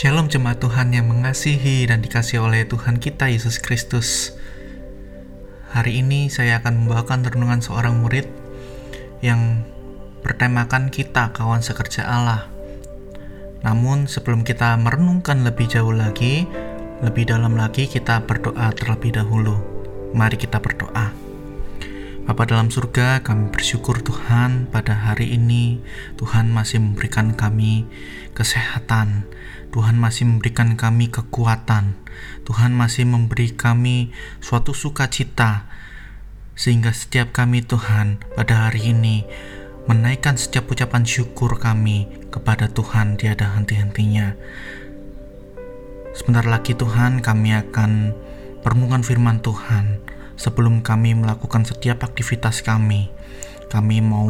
Shalom jemaat Tuhan yang mengasihi dan dikasih oleh Tuhan kita Yesus Kristus. Hari ini saya akan membawakan renungan seorang murid yang bertemakan kita kawan sekerja Allah. Namun sebelum kita merenungkan lebih jauh lagi, lebih dalam lagi kita berdoa terlebih dahulu. Mari kita berdoa. Bapa dalam surga, kami bersyukur Tuhan pada hari ini Tuhan masih memberikan kami kesehatan, Tuhan masih memberikan kami kekuatan, Tuhan masih memberi kami suatu sukacita, sehingga setiap kami Tuhan pada hari ini menaikkan setiap ucapan syukur kami kepada Tuhan tiada henti-hentinya. Sebentar lagi Tuhan kami akan perenungan firman Tuhan sebelum kami melakukan setiap aktivitas kami. Kami mau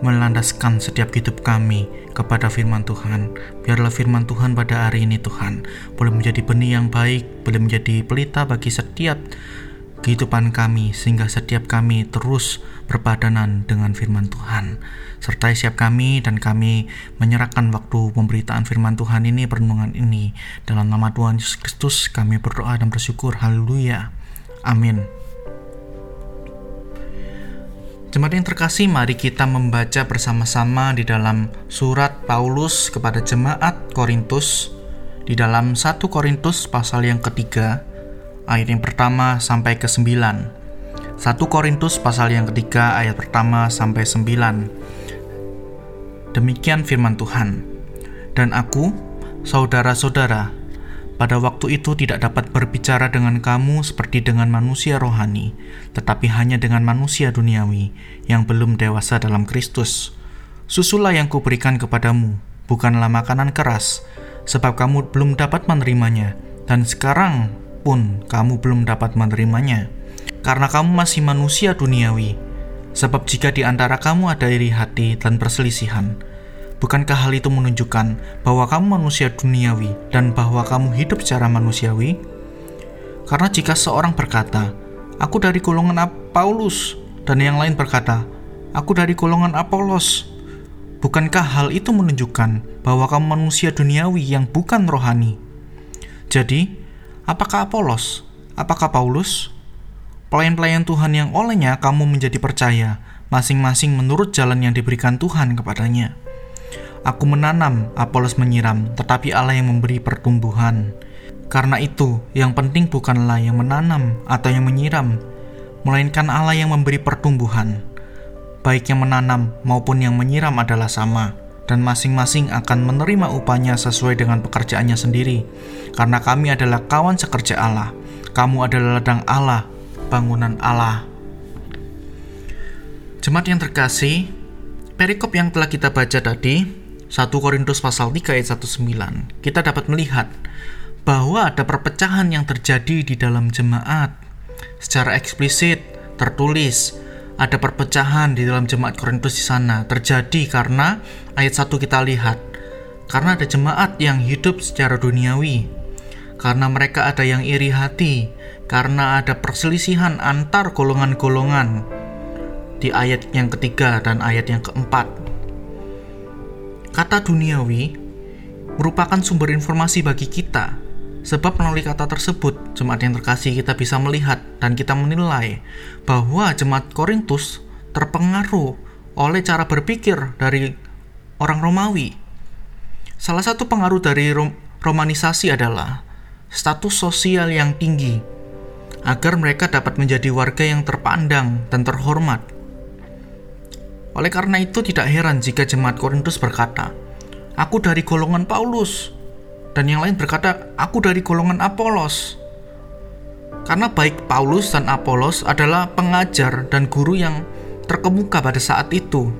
melandaskan setiap hidup kami kepada firman Tuhan. Biarlah firman Tuhan pada hari ini Tuhan boleh menjadi benih yang baik, boleh menjadi pelita bagi setiap kehidupan kami sehingga setiap kami terus berpadanan dengan firman Tuhan. Sertai siap kami dan kami menyerahkan waktu pemberitaan firman Tuhan ini, perenungan ini. Dalam nama Tuhan Yesus Kristus kami berdoa dan bersyukur. Haleluya. Amin. Jemaat yang terkasih, mari kita membaca bersama-sama di dalam surat Paulus kepada jemaat Korintus di dalam 1 Korintus pasal yang ketiga ayat yang pertama sampai ke 9. 1 Korintus pasal yang ketiga ayat pertama sampai 9. Demikian firman Tuhan. Dan aku, saudara-saudara, pada waktu itu tidak dapat berbicara dengan kamu seperti dengan manusia rohani, tetapi hanya dengan manusia duniawi yang belum dewasa dalam Kristus. Susulah yang kuberikan kepadamu, bukanlah makanan keras, sebab kamu belum dapat menerimanya, dan sekarang pun kamu belum dapat menerimanya, karena kamu masih manusia duniawi. Sebab jika di antara kamu ada iri hati dan perselisihan, Bukankah hal itu menunjukkan bahwa kamu manusia duniawi dan bahwa kamu hidup secara manusiawi? Karena jika seorang berkata, "Aku dari golongan Paulus," dan yang lain berkata, "Aku dari golongan Apolos," bukankah hal itu menunjukkan bahwa kamu manusia duniawi yang bukan rohani? Jadi, apakah Apolos? Apakah Paulus? Pelayan-pelayan Tuhan yang olehnya kamu menjadi percaya, masing-masing menurut jalan yang diberikan Tuhan kepadanya. Aku menanam, Apolos menyiram, tetapi Allah yang memberi pertumbuhan. Karena itu, yang penting bukanlah yang menanam atau yang menyiram, melainkan Allah yang memberi pertumbuhan. Baik yang menanam maupun yang menyiram adalah sama, dan masing-masing akan menerima upahnya sesuai dengan pekerjaannya sendiri. Karena kami adalah kawan sekerja Allah, kamu adalah ladang Allah, bangunan Allah. Jemaat yang terkasih, perikop yang telah kita baca tadi 1 Korintus pasal 3 ayat 19, kita dapat melihat bahwa ada perpecahan yang terjadi di dalam jemaat. Secara eksplisit tertulis ada perpecahan di dalam jemaat Korintus di sana. Terjadi karena ayat 1 kita lihat karena ada jemaat yang hidup secara duniawi. Karena mereka ada yang iri hati karena ada perselisihan antar golongan-golongan. Di ayat yang ketiga dan ayat yang keempat Kata duniawi merupakan sumber informasi bagi kita, sebab melalui kata tersebut, jemaat yang terkasih kita bisa melihat dan kita menilai bahwa jemaat Korintus terpengaruh oleh cara berpikir dari orang Romawi. Salah satu pengaruh dari rom romanisasi adalah status sosial yang tinggi, agar mereka dapat menjadi warga yang terpandang dan terhormat oleh karena itu tidak heran jika jemaat Korintus berkata, Aku dari golongan Paulus, dan yang lain berkata, Aku dari golongan Apolos. Karena baik Paulus dan Apolos adalah pengajar dan guru yang terkemuka pada saat itu.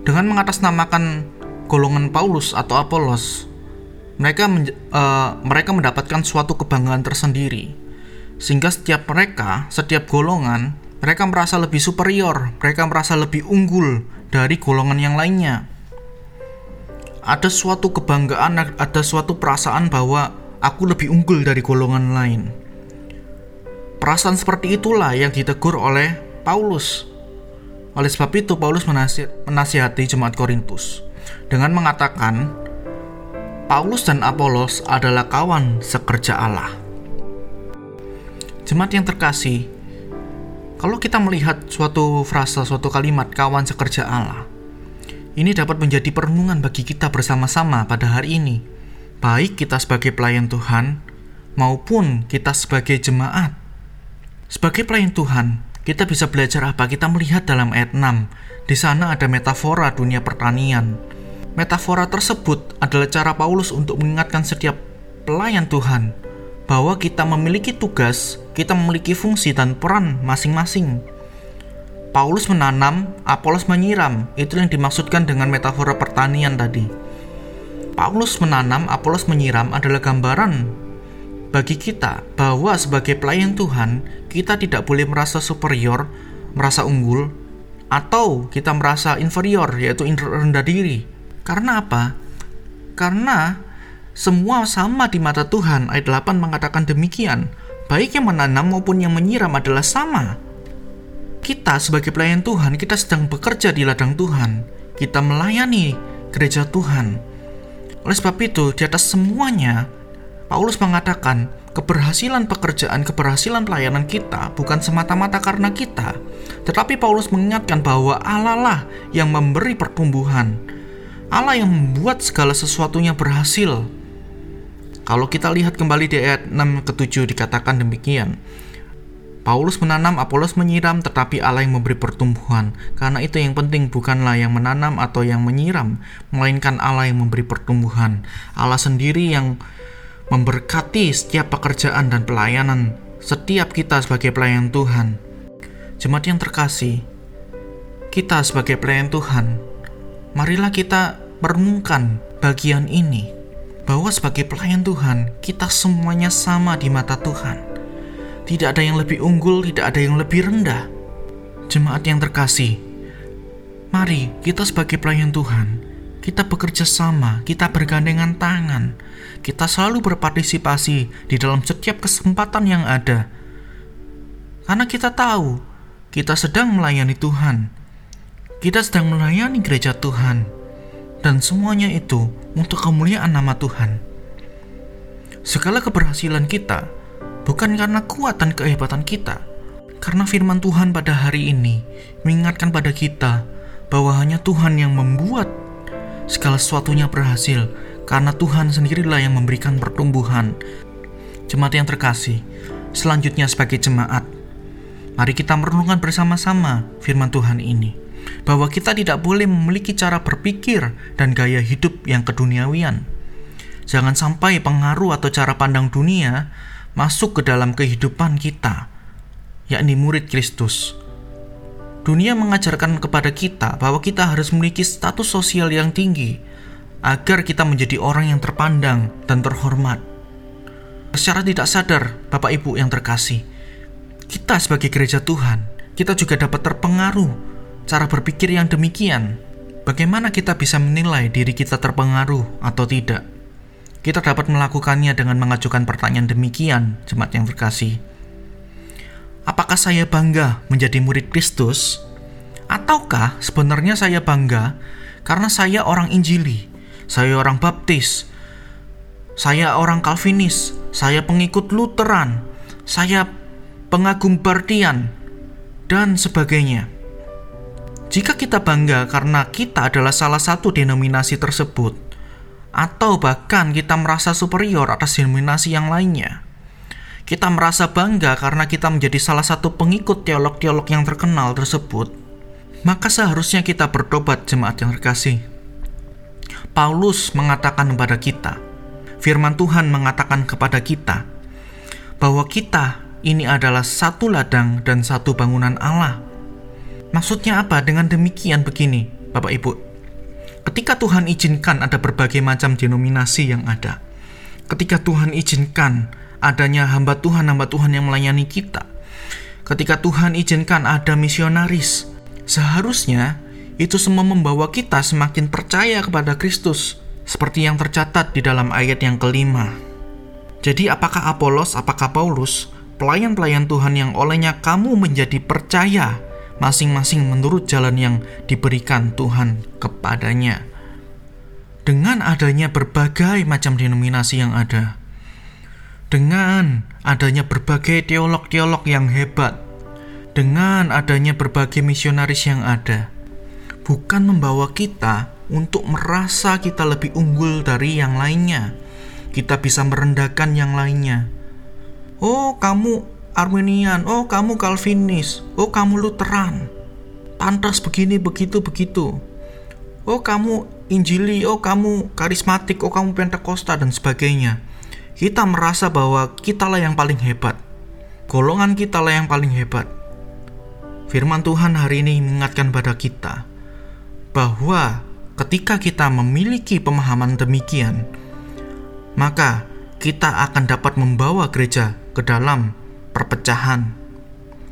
Dengan mengatasnamakan golongan Paulus atau Apolos, mereka uh, mereka mendapatkan suatu kebanggaan tersendiri. Sehingga setiap mereka, setiap golongan, mereka merasa lebih superior, mereka merasa lebih unggul dari golongan yang lainnya. Ada suatu kebanggaan, ada suatu perasaan bahwa aku lebih unggul dari golongan lain. Perasaan seperti itulah yang ditegur oleh Paulus. Oleh sebab itu, Paulus menasihati jemaat Korintus dengan mengatakan, Paulus dan Apolos adalah kawan sekerja Allah. Jemaat yang terkasih, kalau kita melihat suatu frasa, suatu kalimat kawan sekerja Allah, ini dapat menjadi perenungan bagi kita bersama-sama pada hari ini. Baik kita sebagai pelayan Tuhan maupun kita sebagai jemaat. Sebagai pelayan Tuhan, kita bisa belajar apa? Kita melihat dalam ayat 6. Di sana ada metafora dunia pertanian. Metafora tersebut adalah cara Paulus untuk mengingatkan setiap pelayan Tuhan bahwa kita memiliki tugas, kita memiliki fungsi dan peran masing-masing. Paulus menanam, Apolos menyiram. Itu yang dimaksudkan dengan metafora pertanian tadi. Paulus menanam, Apolos menyiram adalah gambaran bagi kita bahwa sebagai pelayan Tuhan, kita tidak boleh merasa superior, merasa unggul, atau kita merasa inferior, yaitu rendah diri. Karena apa? Karena semua sama di mata Tuhan. Ayat 8 mengatakan demikian. Baik yang menanam maupun yang menyiram adalah sama. Kita sebagai pelayan Tuhan, kita sedang bekerja di ladang Tuhan. Kita melayani gereja Tuhan. Oleh sebab itu, di atas semuanya, Paulus mengatakan keberhasilan pekerjaan, keberhasilan pelayanan kita bukan semata-mata karena kita, tetapi Paulus mengingatkan bahwa Allah lah yang memberi pertumbuhan. Allah yang membuat segala sesuatunya berhasil. Kalau kita lihat kembali di ayat 6 ke 7 dikatakan demikian. Paulus menanam, Apolos menyiram, tetapi Allah yang memberi pertumbuhan. Karena itu yang penting bukanlah yang menanam atau yang menyiram, melainkan Allah yang memberi pertumbuhan. Allah sendiri yang memberkati setiap pekerjaan dan pelayanan setiap kita sebagai pelayan Tuhan. Jemaat yang terkasih, kita sebagai pelayan Tuhan, marilah kita merenungkan bagian ini bahwa sebagai pelayan Tuhan, kita semuanya sama di mata Tuhan. Tidak ada yang lebih unggul, tidak ada yang lebih rendah. Jemaat yang terkasih, mari kita sebagai pelayan Tuhan, kita bekerja sama, kita bergandengan tangan, kita selalu berpartisipasi di dalam setiap kesempatan yang ada. Karena kita tahu, kita sedang melayani Tuhan. Kita sedang melayani gereja Tuhan dan semuanya itu untuk kemuliaan nama Tuhan. Segala keberhasilan kita bukan karena kuat dan kehebatan kita, karena firman Tuhan pada hari ini mengingatkan pada kita bahwa hanya Tuhan yang membuat segala sesuatunya berhasil, karena Tuhan sendirilah yang memberikan pertumbuhan. Jemaat yang terkasih, selanjutnya sebagai jemaat, mari kita merenungkan bersama-sama firman Tuhan ini bahwa kita tidak boleh memiliki cara berpikir dan gaya hidup yang keduniawian. Jangan sampai pengaruh atau cara pandang dunia masuk ke dalam kehidupan kita, yakni murid Kristus. Dunia mengajarkan kepada kita bahwa kita harus memiliki status sosial yang tinggi agar kita menjadi orang yang terpandang dan terhormat. Secara tidak sadar, Bapak Ibu yang terkasih, kita sebagai gereja Tuhan, kita juga dapat terpengaruh cara berpikir yang demikian, bagaimana kita bisa menilai diri kita terpengaruh atau tidak? Kita dapat melakukannya dengan mengajukan pertanyaan demikian, jemaat yang terkasih. Apakah saya bangga menjadi murid Kristus? Ataukah sebenarnya saya bangga karena saya orang Injili, saya orang Baptis, saya orang Calvinis, saya pengikut Lutheran, saya pengagum Bardian, dan sebagainya. Jika kita bangga karena kita adalah salah satu denominasi tersebut, atau bahkan kita merasa superior atas denominasi yang lainnya, kita merasa bangga karena kita menjadi salah satu pengikut teolog-teolog yang terkenal tersebut, maka seharusnya kita bertobat jemaat yang terkasih. Paulus mengatakan kepada kita, firman Tuhan mengatakan kepada kita, bahwa kita ini adalah satu ladang dan satu bangunan Allah Maksudnya apa dengan demikian begini, Bapak Ibu? Ketika Tuhan izinkan ada berbagai macam denominasi yang ada, ketika Tuhan izinkan adanya hamba Tuhan, hamba Tuhan yang melayani kita, ketika Tuhan izinkan ada misionaris, seharusnya itu semua membawa kita semakin percaya kepada Kristus, seperti yang tercatat di dalam ayat yang kelima. Jadi apakah Apolos, apakah Paulus, pelayan-pelayan Tuhan yang olehnya kamu menjadi percaya masing-masing menurut jalan yang diberikan Tuhan kepadanya. dengan adanya berbagai macam denominasi yang ada, dengan adanya berbagai teolog-teolog yang hebat, dengan adanya berbagai misionaris yang ada, bukan membawa kita untuk merasa kita lebih unggul dari yang lainnya. Kita bisa merendahkan yang lainnya. Oh, kamu Armenian, oh kamu Calvinis, oh kamu Lutheran. Pantas begini begitu begitu. Oh kamu Injili, oh kamu karismatik, oh kamu Pentakosta dan sebagainya. Kita merasa bahwa kitalah yang paling hebat. Golongan kita lah yang paling hebat. Firman Tuhan hari ini mengingatkan pada kita bahwa ketika kita memiliki pemahaman demikian, maka kita akan dapat membawa gereja ke dalam perpecahan,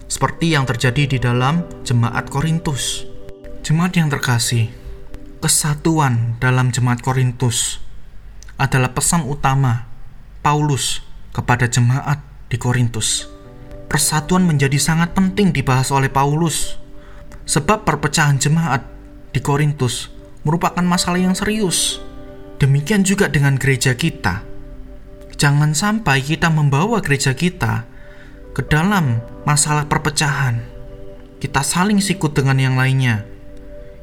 seperti yang terjadi di dalam jemaat Korintus. Jemaat yang terkasih, kesatuan dalam jemaat Korintus adalah pesan utama Paulus kepada jemaat di Korintus. Persatuan menjadi sangat penting dibahas oleh Paulus, sebab perpecahan jemaat di Korintus merupakan masalah yang serius. Demikian juga dengan gereja kita. Jangan sampai kita membawa gereja kita ke dalam masalah perpecahan. Kita saling sikut dengan yang lainnya,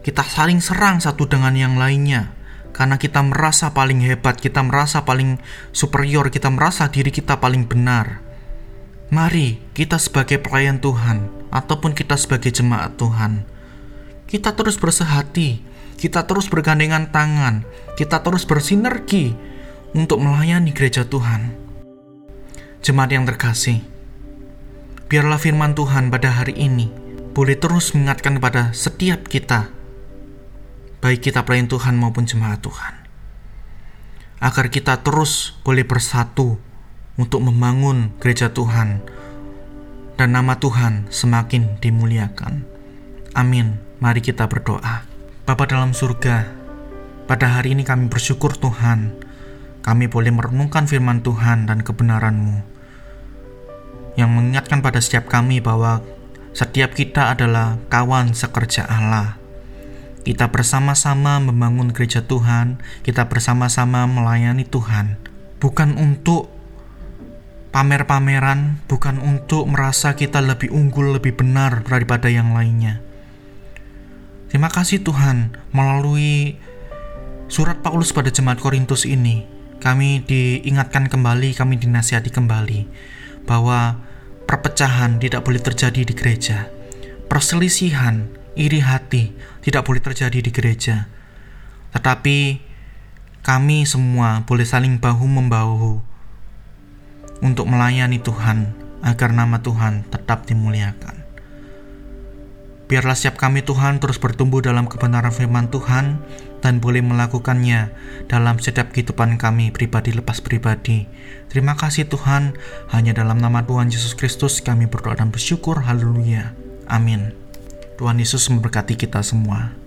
kita saling serang satu dengan yang lainnya karena kita merasa paling hebat, kita merasa paling superior, kita merasa diri kita paling benar. Mari kita sebagai pelayan Tuhan ataupun kita sebagai jemaat Tuhan, kita terus bersehati, kita terus bergandengan tangan, kita terus bersinergi untuk melayani gereja Tuhan. Jemaat yang terkasih, biarlah firman Tuhan pada hari ini boleh terus mengingatkan kepada setiap kita baik kita pelayan Tuhan maupun jemaat Tuhan. Agar kita terus boleh bersatu untuk membangun gereja Tuhan dan nama Tuhan semakin dimuliakan. Amin. Mari kita berdoa. Bapa dalam surga, pada hari ini kami bersyukur Tuhan, kami boleh merenungkan firman Tuhan dan kebenaran-Mu yang mengingatkan pada setiap kami bahwa setiap kita adalah kawan sekerja Allah. Kita bersama-sama membangun gereja Tuhan, kita bersama-sama melayani Tuhan, bukan untuk pamer-pameran, bukan untuk merasa kita lebih unggul, lebih benar daripada yang lainnya. Terima kasih Tuhan, melalui surat Paulus pada jemaat Korintus ini, kami diingatkan kembali, kami dinasihati kembali bahwa perpecahan tidak boleh terjadi di gereja. Perselisihan iri hati tidak boleh terjadi di gereja. Tetapi kami semua boleh saling bahu-membahu untuk melayani Tuhan agar nama Tuhan tetap dimuliakan. Biarlah setiap kami Tuhan terus bertumbuh dalam kebenaran firman Tuhan dan boleh melakukannya dalam setiap kehidupan kami pribadi lepas pribadi. Terima kasih Tuhan, hanya dalam nama Tuhan Yesus Kristus kami berdoa dan bersyukur. Haleluya. Amin. Tuhan Yesus memberkati kita semua.